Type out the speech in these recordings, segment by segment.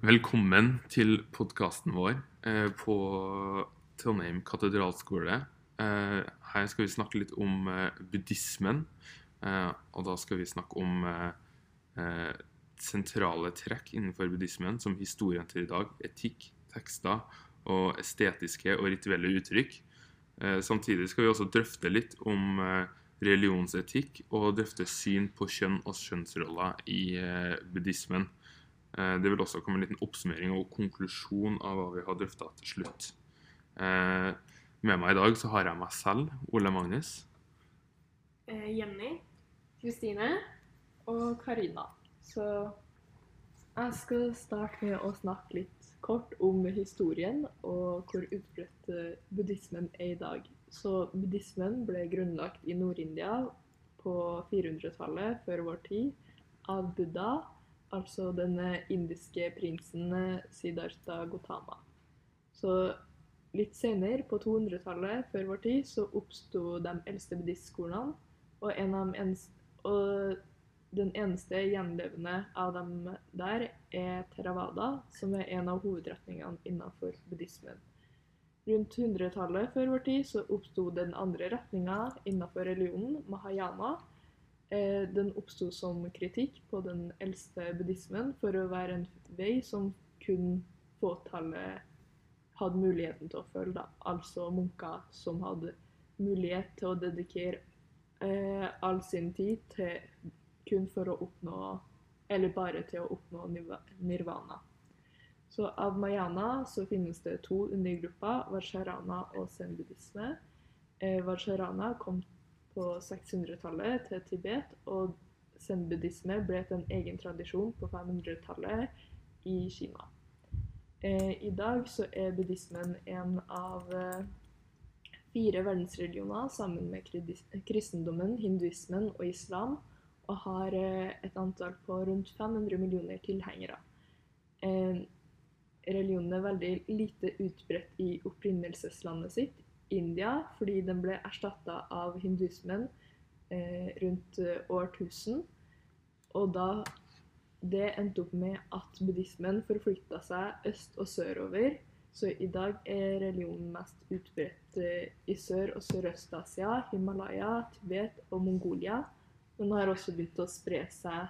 Velkommen til podkasten vår eh, på Trondheim katedralskole. Eh, her skal vi snakke litt om eh, buddhismen. Og da skal vi snakke om sentrale trekk innenfor buddhismen, som historien til i dag, etikk, tekster og estetiske og rituelle uttrykk. Samtidig skal vi også drøfte litt om religionsetikk og drøfte syn på kjønn og kjønnsroller i buddhismen. Eh, Det vil også komme en liten oppsummering og konklusjon av hva vi har drøfta til slutt. Eh, Med meg i dag så har jeg meg selv, Ole Magnus. Eh, Jenny. Kristine og Karina. Så jeg skal starte med å snakke litt kort om historien og hvor utbredt buddhismen er i dag. Så buddhismen ble grunnlagt i Nord-India på 400-tallet før vår tid av Buddha, altså denne indiske prinsen eh, Siddhartha Gautama. Så litt senere, på 200-tallet før vår tid, så oppsto de eldste buddhistskolene, og eneste og den eneste gjenlevende av dem der er Theravada, som er en av hovedretningene innenfor buddhismen. Rundt 100-tallet før vår tid så oppsto den andre retninga innenfor religionen, mahayana. Eh, Den oppsto som kritikk på den eldste buddhismen for å være en vei som kun fåtallet hadde muligheten til å følge, altså munker som hadde mulighet til å dedikere eh, all sin tid til kun for å oppnå Eller bare til å oppnå nirvana. Så av mayana så finnes det to undergrupper, varsharana og zen-buddhisme. Eh, varsharana kom på 600-tallet til Tibet, og zen-buddhisme ble til en egen tradisjon på 500-tallet i Kina. Eh, I dag så er buddhismen en av eh, fire verdensreligioner sammen med kristendommen, hinduismen og islam, og har eh, et antall på rundt 500 millioner tilhengere. Religionen er veldig lite utbredt i opprinnelseslandet sitt, India, fordi den ble erstatta av hinduismen eh, rundt årtusen. Og da det endte opp med at buddhismen forflytta seg øst og sørover. Så i dag er religionen mest utbredt eh, i Sør- og Sørøst-Asia, Himalaya, Tibet og Mongolia. Den har også begynt å spre seg,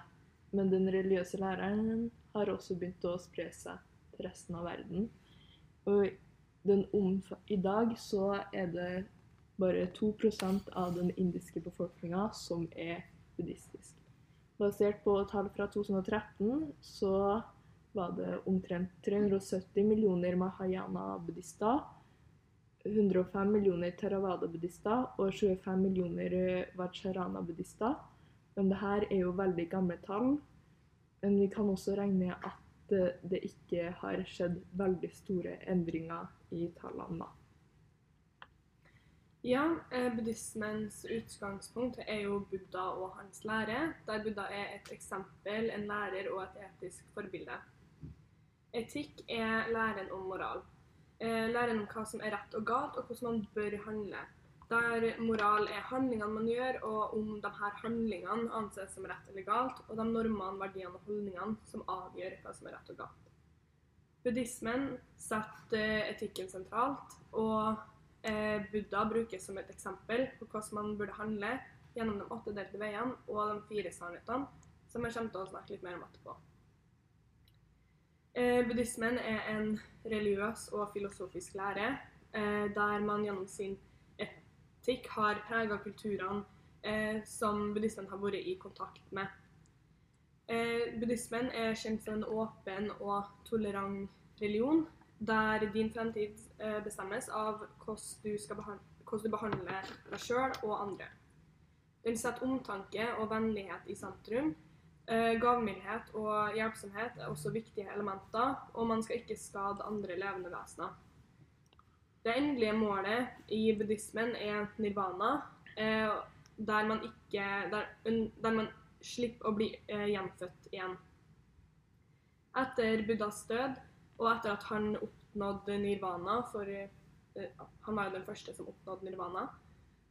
men den religiøse læreren har også begynt å spre seg til resten av verden. Og den i dag så er det bare 2% av den indiske befolkninga som er buddhistisk. Basert på tall fra 2013 så var det omtrent 370 millioner mahayana-buddhister, 105 millioner theravada-buddhister og 25 millioner vajrayana-buddhister. Men det her er jo veldig gamle tall. Men vi kan også regne at eh, det ikke har skjedd veldig store endringer i tallene. da. Ja, eh, buddhismens utgangspunkt er jo Buddha og hans lære, der Buddha er et eksempel, en lærer og et etisk forbilde. Etikk er læren om moral. Eh, læren om hva som er rett og galt, og hvordan man bør handle. Der moral er handlingene man gjør, og om de her handlingene anses som rett eller galt, og de normene, verdiene og holdningene som avgjør hva som er rett og galt. Buddhismen setter eh, etikken sentralt, og eh, Buddha brukes som et eksempel på hvordan man burde handle gjennom de åtte delte veiene og de fire sannhetene, som jeg kommer til å snakke litt mer om etterpå. Eh, buddhismen er en religiøs og filosofisk lære der man gjennom sin etikk har prega kulturene som buddhismen har vært i kontakt med. Eh, buddhismen er kjent for en åpen og tolerant religion, der din fremtid eh, bestemmes av hvordan du, du behandler deg sjøl og andre. Den setter omtanke og vennlighet i sentrum. Eh, Gavmildhet og hjelpsomhet er også viktige elementer, og man skal ikke skade andre levende vesener. Det endelige målet i buddhismen er nirvana, eh, der man, ikke, der, der man slipper å bli eh, gjenfødt igjen. Etter Buddhas død, og etter at han oppnådde nirvana, for eh, han var jo den første som oppnådde nirvana,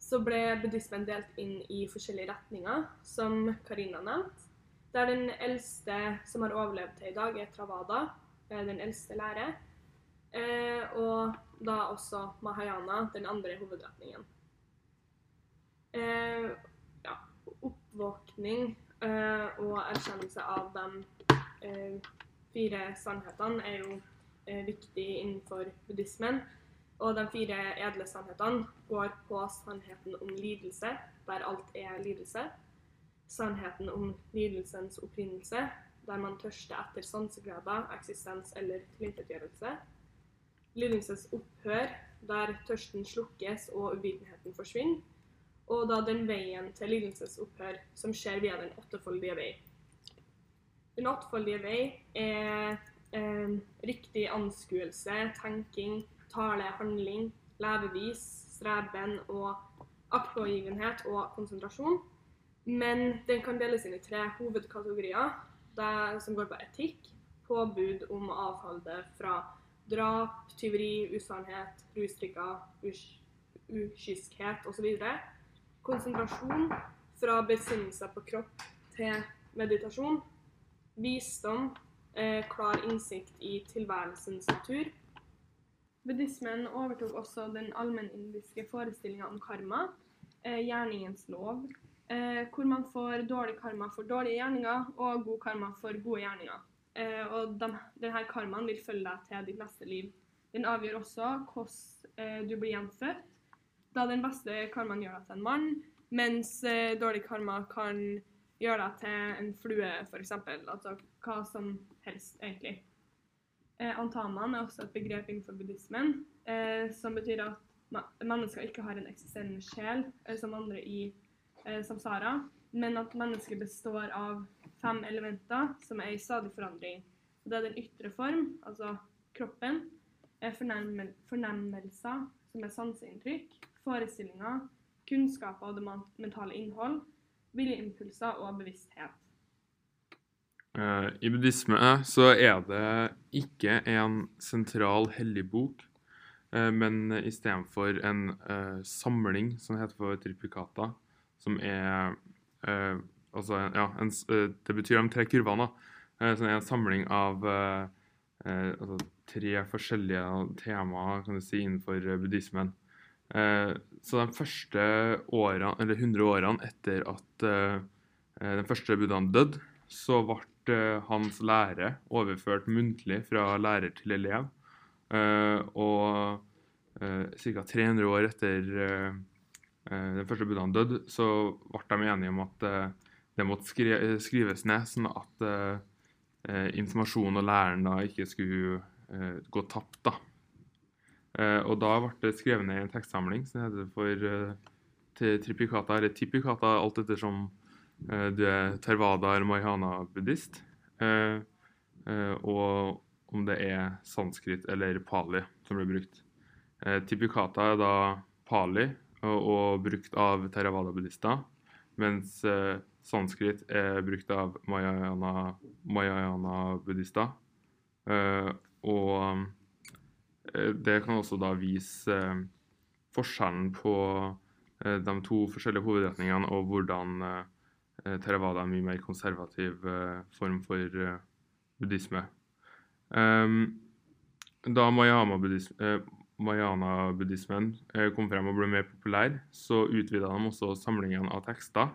så ble buddhismen delt inn i forskjellige retninger, som Karina nevnte. Der den eldste som har overlevd til i dag, er Travada. eh, den eldste lære. Eh, og da også Mahayana, den andre hovedretningen. Ja, oppvåkning eh, og erkjennelse av de eh, fire sannhetene er jo eh, viktig innenfor buddhismen. Og de fire edle sannhetene går på sannheten om lidelse, der alt er lidelse. Sannheten om lidelsens opprinnelse, der man tørster etter sansegleder, eksistens eller tilintetgjørelse. Lidelses opphør, der tørsten slukkes og uvitenheten forsvinner. Og da den veien til lidelsesopphør som skjer via den åttefoldige vei. Den åttefoldige vei er eh, riktig anskuelse, tenking, tale, handling, levevis, streben og aktpågivenhet og konsentrasjon. Men den kan deles inn i tre hovedkategorier som går på etikk, påbud om å avholde fra drap, tyveri, usannhet, rusdrikker, us ukyskhet osv. Konsentrasjon fra besinnelse på kropp til meditasjon. Visdom, eh, klar innsikt i tilværelsens natur. Buddhismen overtok også den allmennindiske forestillinga om karma, eh, gjerningens lov, eh, hvor man får dårlig karma for dårlige gjerninger og god karma for gode gjerninger. Eh, og de, denne karmaen vil følge deg til ditt neste liv. Den avgjør også hvordan eh, du blir gjenfødt, da den beste karmaen gjør deg til en mann, mens eh, dårlig karma kan gjøre deg til en flue, f.eks. Altså hva som helst, egentlig. Eh, antaman er også et begrep innenfor buddhismen, eh, som betyr at mennesker ikke har en eksisterende sjel eh, som andre i eh, samsara, men at mennesket består av fem elementer som er i stadig forandring. Det er den ytre form, altså kroppen, fornemmel fornemmelser, som er sanseinntrykk, forestillinger, kunnskaper og det mentale innhold, viljeimpulser og bevissthet. Uh, I buddhisme så er det ikke en sentral hellig bok, uh, men istedenfor en samling som heter for tripikata, som er altså, ja, en, Det betyr de tre kurvene, som er en samling av altså, tre forskjellige temaer kan du si, innenfor buddhismen. Så de første årene, eller 100 årene etter at den første buddhaen døde, så ble hans lære overført muntlig fra lærer til elev. og ca. 300 år etter Eh, den første buddhaen døde, så ble de enige om at eh, det måtte skri skrives ned, sånn at eh, informasjonen og læren da ikke skulle gå tapt. da. Og da ble det skrevet ned i en tekstsamling som heter for tripikata, eller tipikata, alt ettersom du er Tervada eller Mahana-buddhist. og om det er sanskrit eller pali som blir brukt. tipikata er da pali, og, brukt av theravada-buddhister, mens eh, sanskrit er brukt av mahayana-buddhister. Mayana og eh, det kan også da vise eh, forskjellen på eh, de to forskjellige hovedretningene, og hvordan eh, theravada er en mye mer konservativ form for buddhisme. Um, da mayana-buddhismen eh, kom frem og ble mer populær, så utvida de også samlingen av tekster,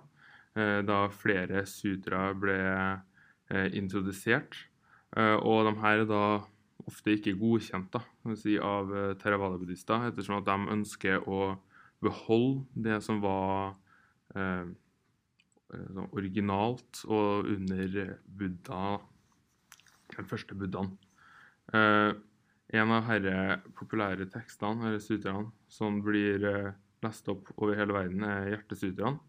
eh, da flere sutra ble eh, introdusert. Og de her er da ofte ikke godkjent da, si, av theravada-buddhister, ettersom at de ønsker å beholde det som var eh, sånn originalt og under Buddha, den første buddhaen. Eh, en av disse populære tekstene eller sutraene som blir eh, lest opp over hele verden, er Hjertesutraen.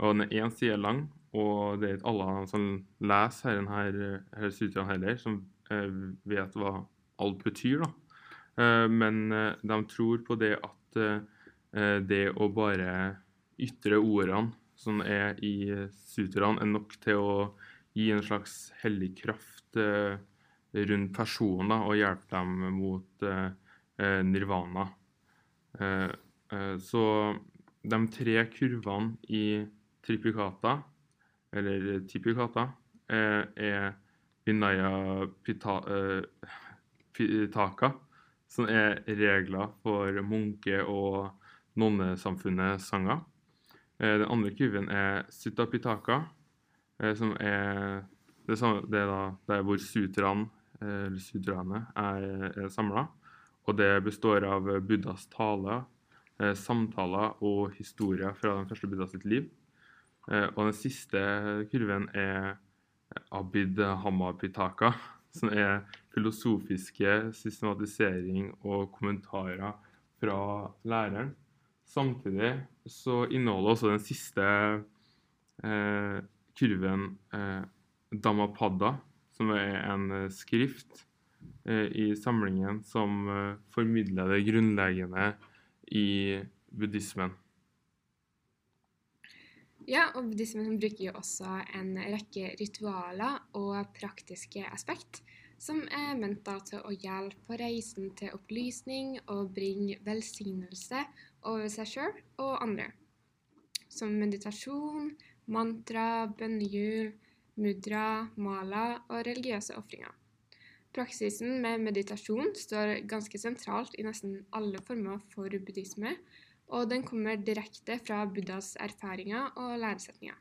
Den er én side lang, og det er ikke alle som leser denne, denne sutraen heller, som eh, vet hva alt betyr. da. Eh, men de tror på det at det å bare ytre ordene som er i sutraen, er nok til å gi en slags hellig kraft rundt personen og hjelpe dem mot eh, eh, nirvana. Eh, eh, så de tre kurvene i tripikata, eller tipikata, eh, er Vinaya Pita, pitaka, som er regler for munke- og nonnesamfunnet-sanger. Uh, Den andre kurven er sutta pitaka, uh, som er det, samme, det er da der hvor sutraen, eh, sutraene, er, er samla. Og det består av Buddhas taler, eh, samtaler og historier fra den første Buddha sitt liv. Eh, Og den siste kurven er Abid Hamapitaka, som er filosofiske systematisering og kommentarer fra læreren. Samtidig så inneholder også den siste eh, kurven eh, Dhammapada, som er en eh, skrift eh, i samlingen som eh, formidler det grunnleggende i buddhismen. Ja, og buddhismen bruker jo også en rekke ritualer og praktiske aspekt som er ment til å hjelpe på reisen til opplysning og bringe velsignelse over seg sjøl og andre. Som meditasjon, mantra, bønnehjul, mudra, mala og religiøse ofringer. Praksisen med meditasjon står ganske sentralt i nesten alle former for buddhisme, og den kommer direkte fra Buddhas erfaringer og læresetninger.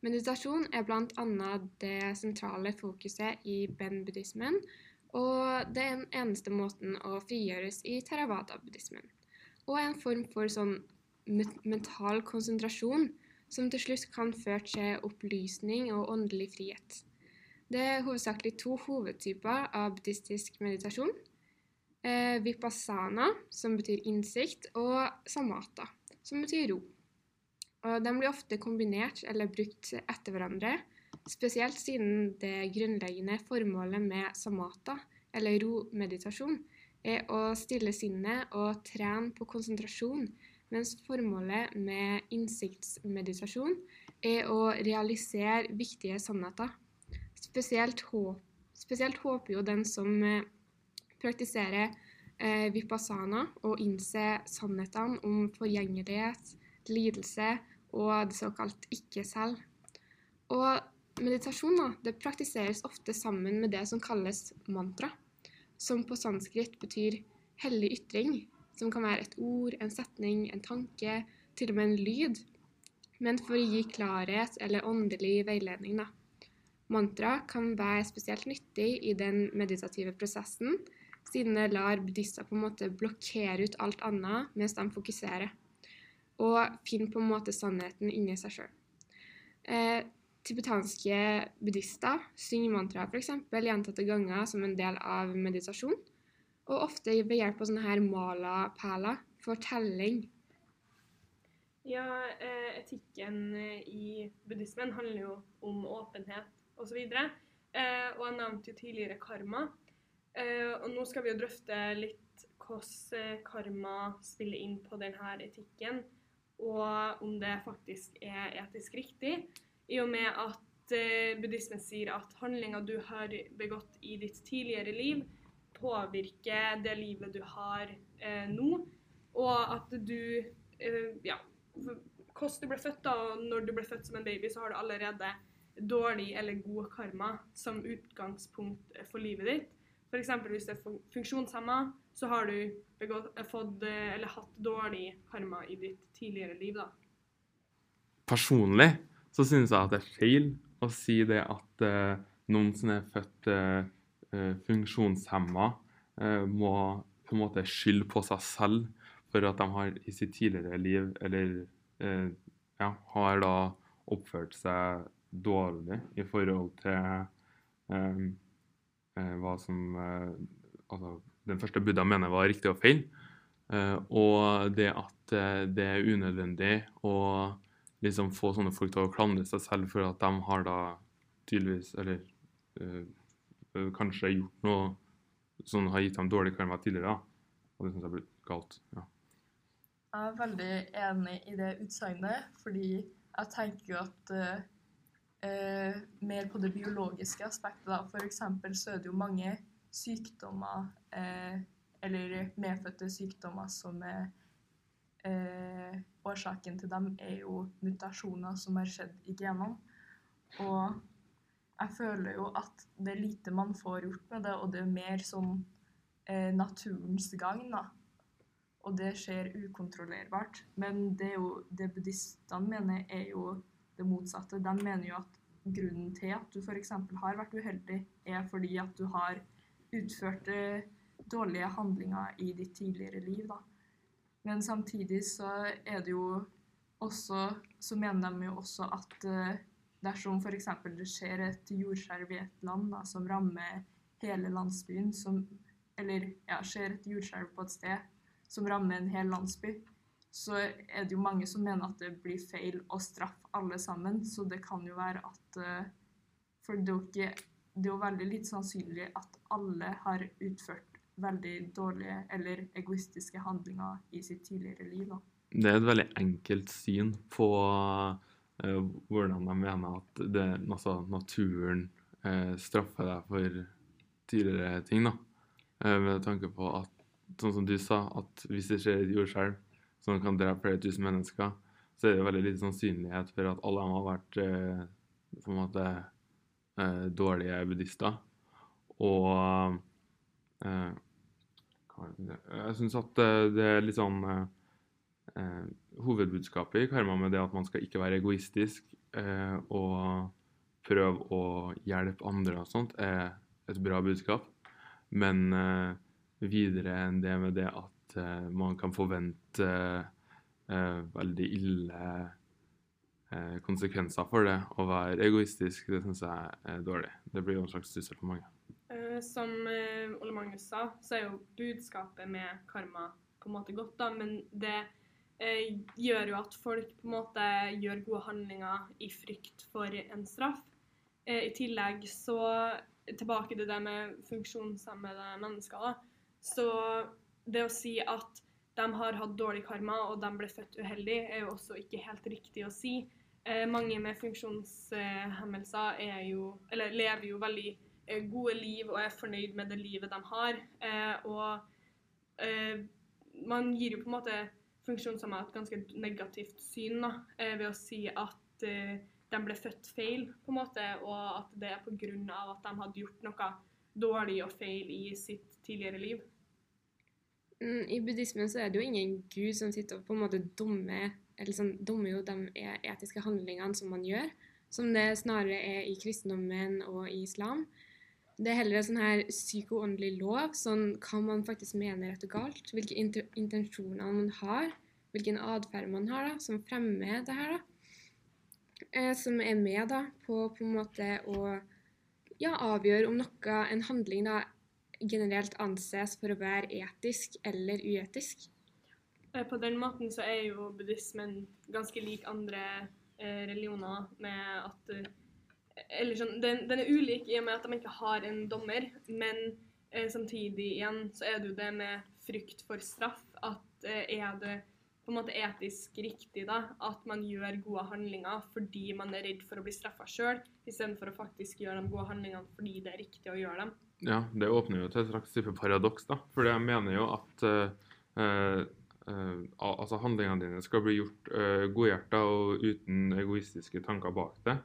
Meditasjon er bl.a. det sentrale fokuset i ben-buddhismen, og det er den eneste måten å frigjøres i theravada-buddhismen. Og en form for sånn mental konsentrasjon som til slutt kan føre til opplysning og åndelig frihet. Det er hovedsakelig to hovedtyper av buddhistisk meditasjon. Eh, vipassana, som betyr innsikt, og samata, som betyr ro. Og de blir ofte kombinert eller brukt etter hverandre, spesielt siden det grunnleggende formålet med samata, eller ro-meditasjon, er å stille sinnet og trene på konsentrasjon, mens formålet med innsiktsmeditasjon er å realisere viktige sannheter. Spesielt, håp, spesielt håper jo den som praktiserer eh, vipassana og innse sannhetene om forgjengelighet, lidelse og det såkalt ikke-selv. Og meditasjon da, det praktiseres ofte sammen med det som kalles mantra, som på sanskrit betyr hellig ytring, som kan være et ord, en setning, en tanke, til og med en lyd, men for å gi klarhet eller åndelig veiledning. da. Mantra kan være spesielt nyttig i den meditative prosessen, siden det lar buddhister på en måte blokkere ut alt annet mens de fokuserer, og finner på en måte sannheten inni seg sjøl. Eh, tibetanske buddhister synger mantraer f.eks. gjentatte ganger som en del av meditasjon, og ofte ved hjelp av sånne her mala-perler for telling. Ja, eh, etikken eh, i buddhismen handler jo om åpenhet osv. Eh, og jeg nevnte jo tidligere karma. Eh, og nå skal vi jo drøfte litt hvordan eh, karma spiller inn på denne etikken, og om det faktisk er etisk riktig, i og med at eh, buddhismen sier at handlinger du har begått i ditt tidligere liv, påvirker det livet du har eh, nå, og at du ja, hvordan du ble født da, og når du ble født som en baby, så har du allerede dårlig eller god karma som utgangspunkt for livet ditt. F.eks. hvis du er fun- funksjonshemma, så har du begått, eh, fått eh, eller hatt dårlig karma i ditt tidligere liv. da. Personlig så synes jeg at det er feil å si det at uh, noen som er født eh, funksjonshemma, uh, må på en måte skylde på seg selv for at de har i sitt tidligere liv eller uh, ja, har da oppført seg dårlig i forhold til eh, hva som eh, altså, den første Buddha mener var riktig og feil. Eh, og det at eh, det er unødvendig å liksom få sånne folk til å klandre seg selv for at de har da tydeligvis Eller eh, eh, kanskje gjort noe som har gitt dem dårlig karma tidligere. Og det syns jeg blir galt. ja. Jeg er veldig enig i det utsagnet, fordi jeg tenker jo at eh, eh, mer på det biologiske aspektet. da. Eksempel så er det jo mange sykdommer, eh, eller medfødte sykdommer, som er eh, Årsaken til dem er jo mutasjoner som har skjedd i genene. Og jeg føler jo at det er lite man får gjort med det, og det er mer sånn naturens gang, da. Og det skjer ukontrollerbart. Men det, jo, det buddhistene mener, er jo det motsatte. Den mener jo at grunnen til at du f.eks. har vært uheldig, er fordi at du har utført eh, dårlige handlinger i ditt tidligere liv. Da. Men samtidig så er det jo også Så mener de jo også at eh, dersom f.eks. det skjer et jordskjelv i et land da, som rammer hele landsbyen, som, eller ja, skjer et jordskjelv på et sted som rammer en hel landsby, så er det jo mange som mener at det blir feil å straffe alle sammen. Så det kan jo være at eh, For det er jo, veldig litt sannsynlig at alle har utført veldig dårlige eller egoistiske handlinger i sitt tidligere liv. Det er et veldig enkelt syn på eh, hvordan de mener at det, altså, naturen eh, straffer deg for tidligere ting. da. Med tanke på at, sånn som du sa, at hvis det skjer et jordskjelv som kan dra flere tusen mennesker, så er det veldig lite sannsynlighet for at alle har vært eh, på en måte eh, dårlige buddhister. Og eh, jeg? Syns at eh, det er litt sånn eh, eh, Hovedbudskapet i karma med det at man skal ikke være egoistisk og prøve å hjelpe andre og sånt, er et bra budskap. Men videre enn det med det at eh, man kan forvente eh, veldig ille eh, konsekvenser for det å være egoistisk, det syns jeg er dårlig. Det blir jo en slags trussel for mange. Som Ole Magnus sa, så er jo budskapet med karma på en måte godt, da, men det gjør jo at folk på en måte gjør gode handlinger i frykt for en straff. I tillegg så Tilbake til det med funksjonshemmede mennesker, da. Så det å si at de har hatt dårlig karma og de ble født uheldig, er jo også ikke helt riktig å si. Eh, mange med funksjonshemmelser er jo, eller lever jo veldig eh, gode liv og er fornøyd med det livet de har. Eh, og eh, man gir jo på en måte funksjonshemmede et ganske negativt syn da, eh, ved å si at de ble født feil, på en måte, og at det er pga. at de hadde gjort noe dårlig og feil i sitt tidligere liv. Mm, I buddhismen så er det jo ingen gud som sitter og på en måte dummer eller sånn, dummer jo de e- etiske handlingene som man gjør, som det snarere er i kristendommen og i islam. Det er heller en sånn her psyko-åndelig lov, sånn hva man faktisk mener rett og galt, hvilke intensjoner man har, hvilken atferd man har da, som fremmer det her, da. Eh, som er med da, på på en måte å ja, avgjøre om noe, en handling da, generelt anses for å være etisk eller uetisk. Eh, På den måten så er jo buddhismen ganske lik andre eh, religioner med at eh, Eller sånn, den, den er ulik i og med at de ikke har en dommer, men samtidig igjen så er det jo det med frykt for straff. At er det på en måte etisk riktig da, at man gjør gode handlinger fordi man er redd for å bli straffa sjøl, istedenfor å faktisk gjøre de gode handlingene fordi det er riktig å gjøre dem. Ja, det åpner jo til et slags type paradoks, da. For jeg mener jo at uh, Uh, eh, altså handlingene dine skal bli gjort uh, godhjerta og uten egoistiske tanker bak det.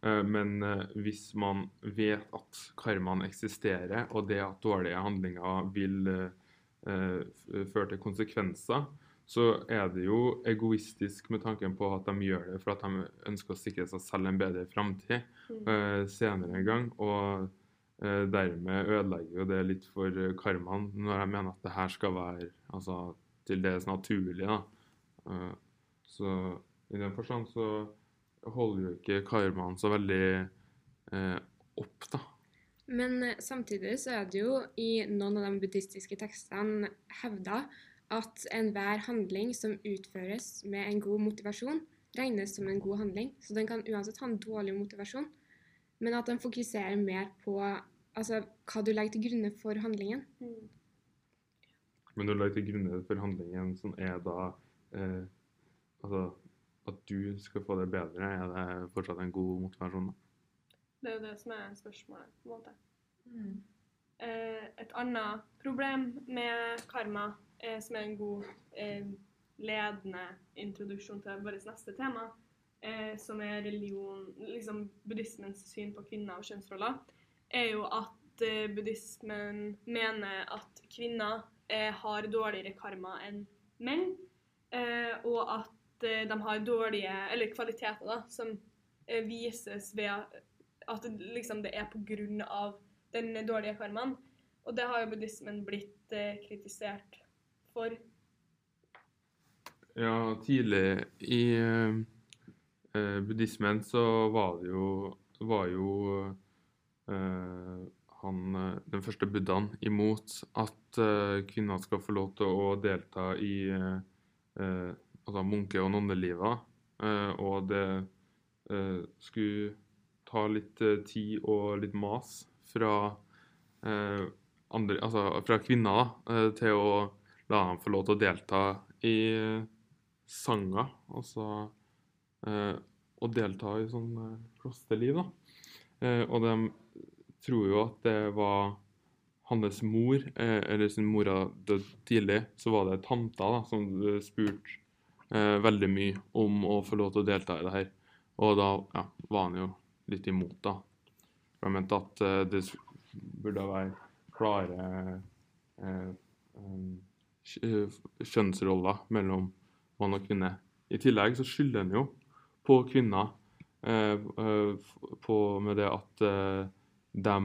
Uh, men eh, hvis man vet at karmaen eksisterer, og det at dårlige handlinger vil eh, eh, føre til konsekvenser, så er det jo egoistisk med tanken på at de gjør det for at de ønsker å sikre seg selv en bedre framtid Mm. eh, senere en gang. Og eh, dermed ødelegger jo det litt for eh, karmaen, når jeg mener at det her skal være altså, til dels naturlig. da. Eh, så i den forstand så holder jo ikke karmaen så veldig eh, opp, da. Men eh, samtidig så er det jo i noen av de buddhistiske tekstene hevda at enhver handling som utføres med en god motivasjon, regnes som en god handling. Så den kan uansett ha en dårlig motivasjon, men at den fokuserer mer på altså, hva du legger til grunne for handlingen. Mm. Men du legger til grunne for handlingen som er da eh, Altså at du skal få det bedre, er det fortsatt en god motivasjon? da? Det er jo det som er spørsmålet, på en måte. Eh, et annet problem med karma, eh, som er en god eh, ledende introduksjon til vårt neste tema, eh, som er religion, liksom buddhismens syn på kvinner og kjønnsroller, er jo at eh, buddhismen mener at kvinner eh, har dårligere karma enn menn, eh, og at de har dårlige eller kvaliteter da, som vises ved at liksom, det er av den dårlige karmaen. Og det har jo buddhismen blitt kritisert for. Ja, tidlig i eh, buddhismen så var det jo, var jo han, eh, den første buddhaen imot at eh, kvinner skal få lov til å delta i eh, eh, altså munke- og nonnelivet. Eh, og det eh, skulle ta litt eh, tid og litt mas fra eh, andre, altså fra kvinner eh, til å la dem få lov til å delta i eh, sanger, altså eh, å delta i sånn eh, klosterliv, da. Eh, og de tror jo at det var hans mor, eh, eller sin mora døde tidlig, så var det tanta da, som eh, spurte eh, veldig mye om å få lov til å delta i det her. Og da ja, var han jo litt imot, da. For han mente at eh, det burde være klare eh, um, kjønnsroller mellom mann og kvinne. I tillegg så skylder han jo på kvinner eh, eh, på, med det at eh, de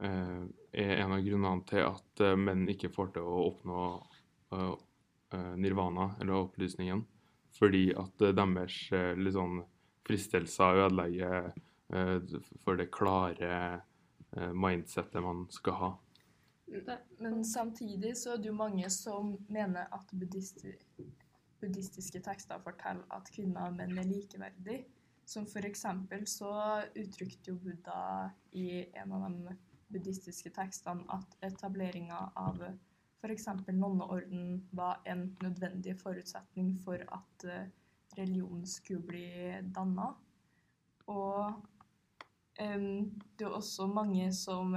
eh, er en av grunnene til at eh, menn ikke får til å oppnå eh, eh, nirvana, eller opplysningen, fordi at eh, deres eh, sånn fristelser ødelegger eh, for det klare eh, mindsettet man skal ha. Men samtidig så er det jo mange som mener at buddhistiske tekster forteller at kvinner og menn er likeverdige. Som for eksempel så uttrykte jo Buddha i en av de buddhistiske tekstene at etableringa av f.eks. nonneorden var en nødvendig forutsetning for at eh, religionen skulle bli danna. Og um, det er også mange som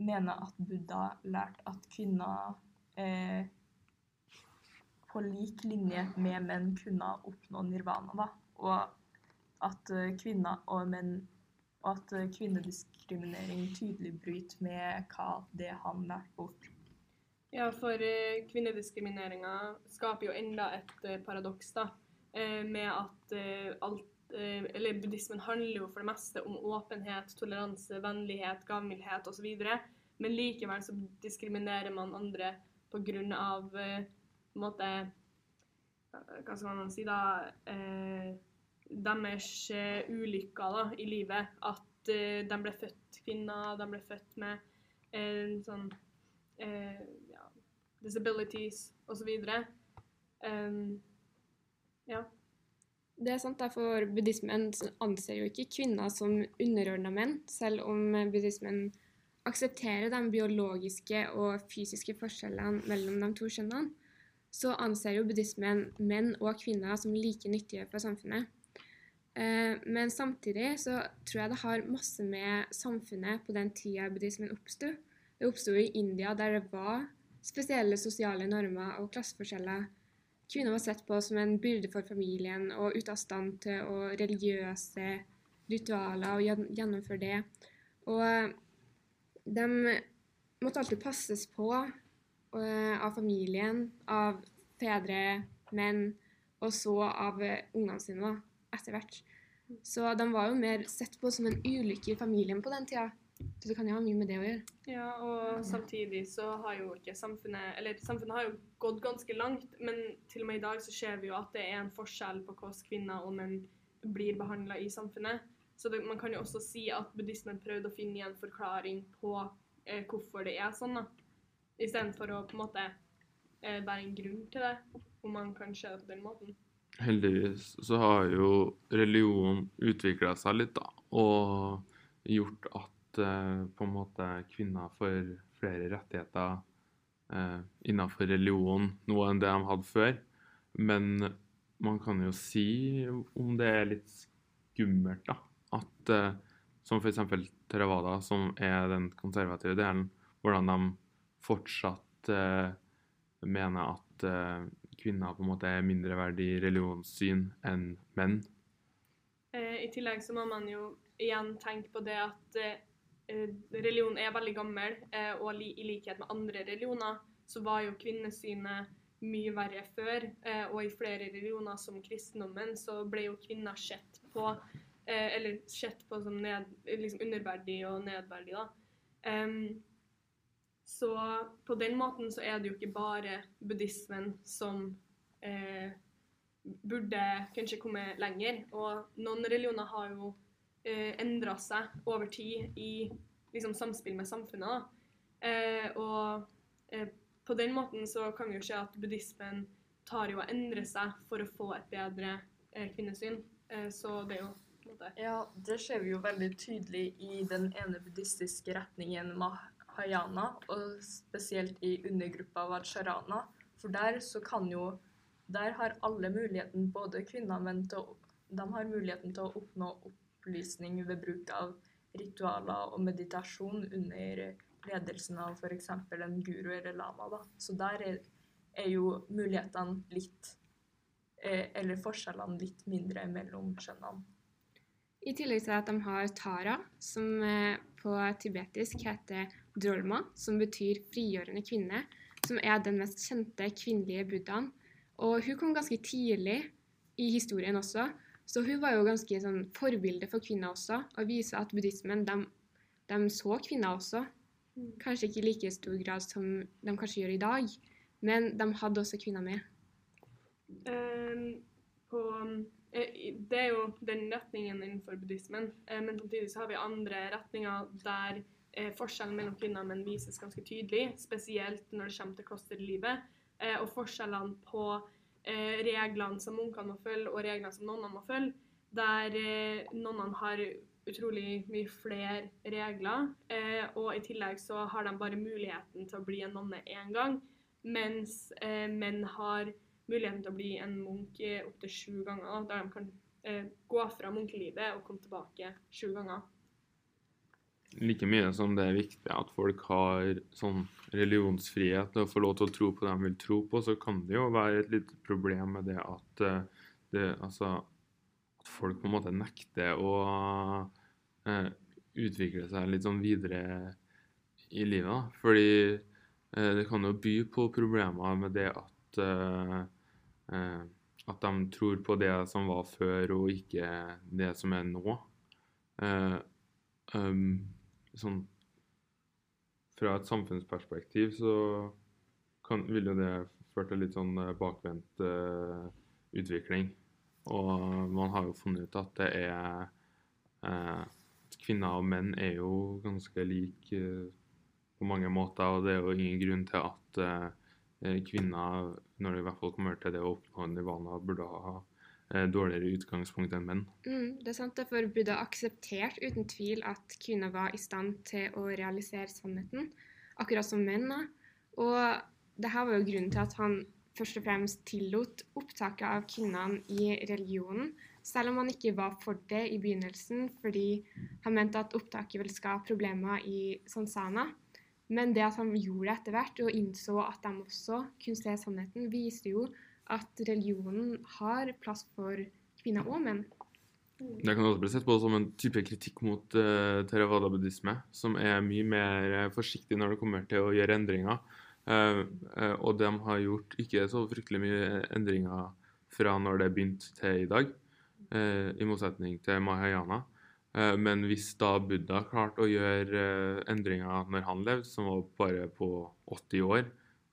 mener at Buddha lærte at kvinner eh, på lik linje med menn kunne oppnå nirvana. Da. Og at eh, kvinner og menn og at eh, kvinnediskriminering tydelig bryter med hva det han lærte bort. Ja, for eh, kvinnediskrimineringa skaper jo enda et paradoks, da. Med at alt Eller buddhismen handler jo for det meste om åpenhet, toleranse, vennlighet, gavmildhet osv. Men likevel så diskriminerer man andre på grunn av på en måte Hva skal man si, da? Eh, deres eh, ulykker da, i livet. At eh, de ble født kvinner, de ble født med en sånn eh, ja, disabilities osv. Um, ja. Det er sant, derfor buddhismen anser jo ikke kvinner som underordna menn, selv om buddhismen aksepterer de biologiske og fysiske forskjellene mellom de to kjønnene, så anser jo buddhismen menn og kvinner som like nyttige for samfunnet. Eh, Men samtidig så tror jeg det har masse med samfunnet på den tida buddhismen oppsto. Det oppsto i India, der det var spesielle sosiale normer og klasseforskjeller. Kvinner var sett på som en byrde for familien og ute av stand til å religiøse ritualer og gjen- gjennomføre det. Og de måtte alltid passes på eh, av familien, av fedre, menn, og så av eh, ungene sine etter hvert. Så de var jo mer sett på som en ulykke i familien på den tida. Så det kan jo ha mye med det å gjøre. Ja, og samtidig så har jo ikke samfunnet Eller samfunnet har jo gått ganske langt, men til og med i dag så ser vi jo at det er en forskjell på hvordan kvinner og menn blir behandla i samfunnet. Så det, man kan jo også si at buddhismen prøvde å finne en forklaring på eh, hvorfor det er sånn, da. Istedenfor å på en måte eh, være en grunn til det, om man kan se det på den måten. Heldigvis så har jo religion utvikla seg litt, da, og gjort at eh, på en måte kvinner får flere rettigheter eh, innenfor religion nå enn det de hadde før. Men man kan jo si om det er litt skummelt, da, at eh, som f.eks. Theravada, som er den konservative delen, hvordan de fortsatt eh, mener at eh, kvinner på en måte er mindreverdig religionssyn enn menn. Eh, I tillegg så må man jo igjen tenke på det at eh, religion er veldig gammel, eh, og i likhet med andre religioner så var jo kvinnesynet mye verre før. Eh, og i flere religioner, som kristendommen, så ble jo kvinner sett på eh, eller sett på som ned, liksom underverdig og nedverdig. da. Em, så på den måten så er det jo ikke bare buddhismen som eh, burde kanskje komme lenger. Og noen religioner har jo eh, endra seg over tid i liksom, samspill med samfunnet. Eh, og eh, på den måten så kan vi jo se at buddhismen tar jo og endrer seg for å få et bedre eh, kvinnesyn. Eh, så det er jo Ja, det ser vi jo veldig tydelig i den ene buddhistiske retningen Mahayana, og spesielt i undergruppa Vajrayana. For der så kan jo Der har alle muligheten, både kvinner og menn, til å, de har muligheten til å oppnå opplysning ved bruk av ritualer og meditasjon under ledelsen av f.eks. en guru eller lama. Da. Så der er, er jo mulighetene litt eh, Eller forskjellene litt mindre mellom kjønnene. I tillegg til at de har Tara, som eh, på tibetisk heter Drolma, som betyr frigjørende kvinne, som er den mest kjente kvinnelige buddhaen. Og hun kom ganske tidlig i historien også, så hun var jo ganske sånn forbilde for kvinner også, og viser at buddhismen, de, de så kvinner også. Kanskje ikke i like stor grad som de kanskje gjør i dag, men de hadde også kvinner med. Um, på, eh, det er jo den retningen innenfor buddhismen. Eh, men samtidig så har vi andre retninger der eh, forskjellen mellom kvinner og menn vises ganske tydelig. Spesielt når det kommer til klosterlivet. Eh, og forskjellene på eh, reglene som munkene må følge, og reglene som nonnene må følge. Der eh, nonnene har utrolig mye flere regler. Eh, og i tillegg så har de bare muligheten til å bli en nonne én gang. Mens eh, menn har muligheten til å bli en munk opptil sju ganger, der de kan gå fra munkelivet og komme tilbake sju ganger. Like mye som det er viktig at folk har sånn religionsfrihet og får lov til å tro på det de vil tro på, så kan det jo være et lite problem med det at, eh, det, altså, at folk på en måte nekter å eh, utvikle seg litt sånn videre i livet. Da. Fordi eh, det kan jo by på problemer med det at eh, eh, at de tror på det som var før, og ikke det som er nå. Um, sånn Fra et samfunnsperspektiv så kan, vil jo det føre til litt sånn eh, bakvendt uh, utvikling. Og man har jo funnet ut at det er uh, Kvinner og menn er jo ganske like uh, på mange måter, og det er jo ingen grunn til at kvinner, når det i hvert fall kommer til det å oppnå nirvana, burde ha dårligere utgangspunkt enn menn. Mm, det er sant, derfor Buddha akseptert uten tvil at kvinner var i stand til å realisere sannheten, akkurat som menn. da. Og det her var jo grunnen til at han først og fremst tillot opptaket av kvinnene i religionen, selv om han ikke var for det i begynnelsen, fordi han mente at opptaket ville skape problemer i sansana. Men det at han gjorde det etter hvert, og innså at de også kunne se sannheten, viste jo at religionen har plass for kvinner og menn. Det kan også bli sett på som en type kritikk mot uh, theravada-buddhisme, som er mye mer eh, forsiktig når det kommer til å gjøre endringer. Uh, uh, og de har gjort ikke så fryktelig mye endringer fra når det begynte til i dag, uh, i motsetning til Mahayana. Eh, men hvis da Buddha klarte å gjøre eh, endringer når han levde, som var bare på 80 år,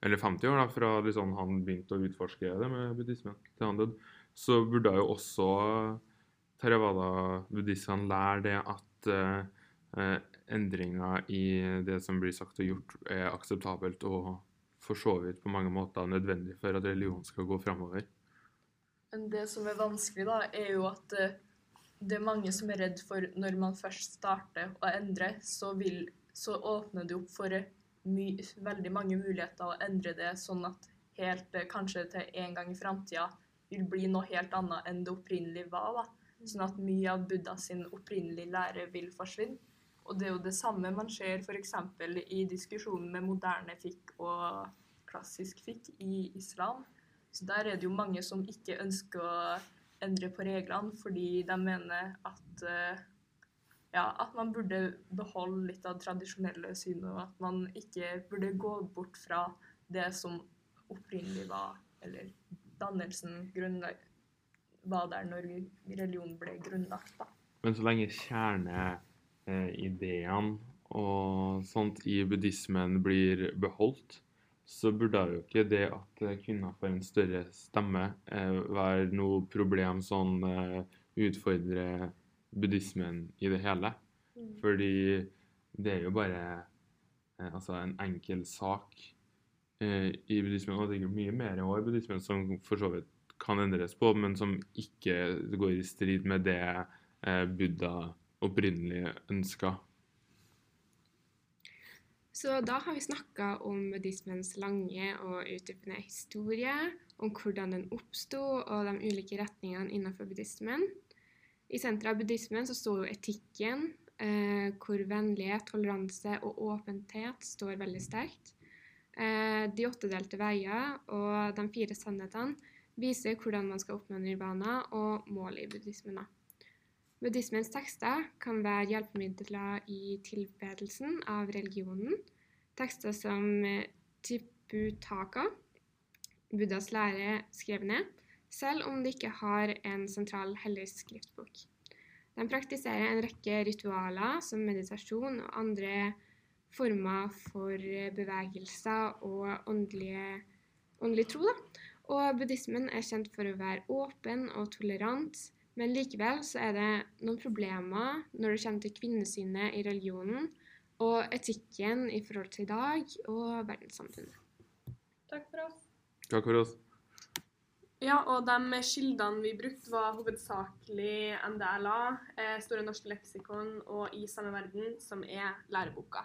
eller 50 år da, fra liksom han begynte å utforske det med buddhismen til han døde, så burde jo også Theravada-buddhistene lære det at eh, endringer i det som blir sagt og gjort, er akseptabelt og for så vidt på mange måter nødvendig for at religion skal gå framover. Men det som er vanskelig, da, er jo at eh, det er mange som er redd for når man først starter å endre, så, vil, så åpner det opp for eh, veldig mange muligheter å endre det sånn at helt eh, kanskje til en gang i framtida vil bli noe helt annet enn det opprinnelig var. da. Sånn at mye av Buddha sin opprinnelige lære vil forsvinne. Og det er jo det samme man ser f.eks. i diskusjonen med moderne fikk og klassisk fikk i islam. Så der er det jo mange som ikke ønsker å endre på reglene, fordi de mener at eh, ja, at man burde beholde litt av tradisjonelle synet, og at man ikke burde gå bort fra det som opprinnelig var, eller dannelsen grunnlag, var der når religion ble grunnlagt. da. Men så lenge kjerneideene og sånt i buddhismen blir beholdt, så burde jo ikke det at kvinner får en større stemme, eh, være noe problem sånn eh, utfordre buddhismen i det hele. Fordi det er jo bare eh, altså en enkel sak eh, i buddhismen, og det er mye mer også i buddhismen som for så vidt kan endres på, men som ikke går i strid med det eh, Buddha opprinnelig ønska. Så da har vi snakka om buddhismens lange og utdypende historie, om hvordan den oppsto og de ulike retningene innenfor buddhismen. I senteret av buddhismen så står jo etikken, eh, hvor vennlighet, toleranse og åpenhet står veldig sterkt. Eh, de åttedelte veier og de fire sannhetene viser hvordan man skal oppnå nirvana og målet i buddhismen. Buddhismens tekster kan være hjelpemidler i tilbedelsen av religionen. Tekster som eh, Tiputaka, Buddhas lære skrev ned, selv om de ikke har en sentral hellig skriftbok. De praktiserer en rekke ritualer som meditasjon og andre former for bevegelser og åndelige, åndelig tro. Da. Og buddhismen er kjent for å være åpen og tolerant, men likevel så er det noen problemer når det kommer til kvinnesynet i religionen og etikken i forhold til i dag og verdenssamfunnet. Takk for oss. Takk for oss. Ja, og de kildene vi brukte, var hovedsakelig NDLA, eh, Store norske leksikon og I samme verden, som er læreboka.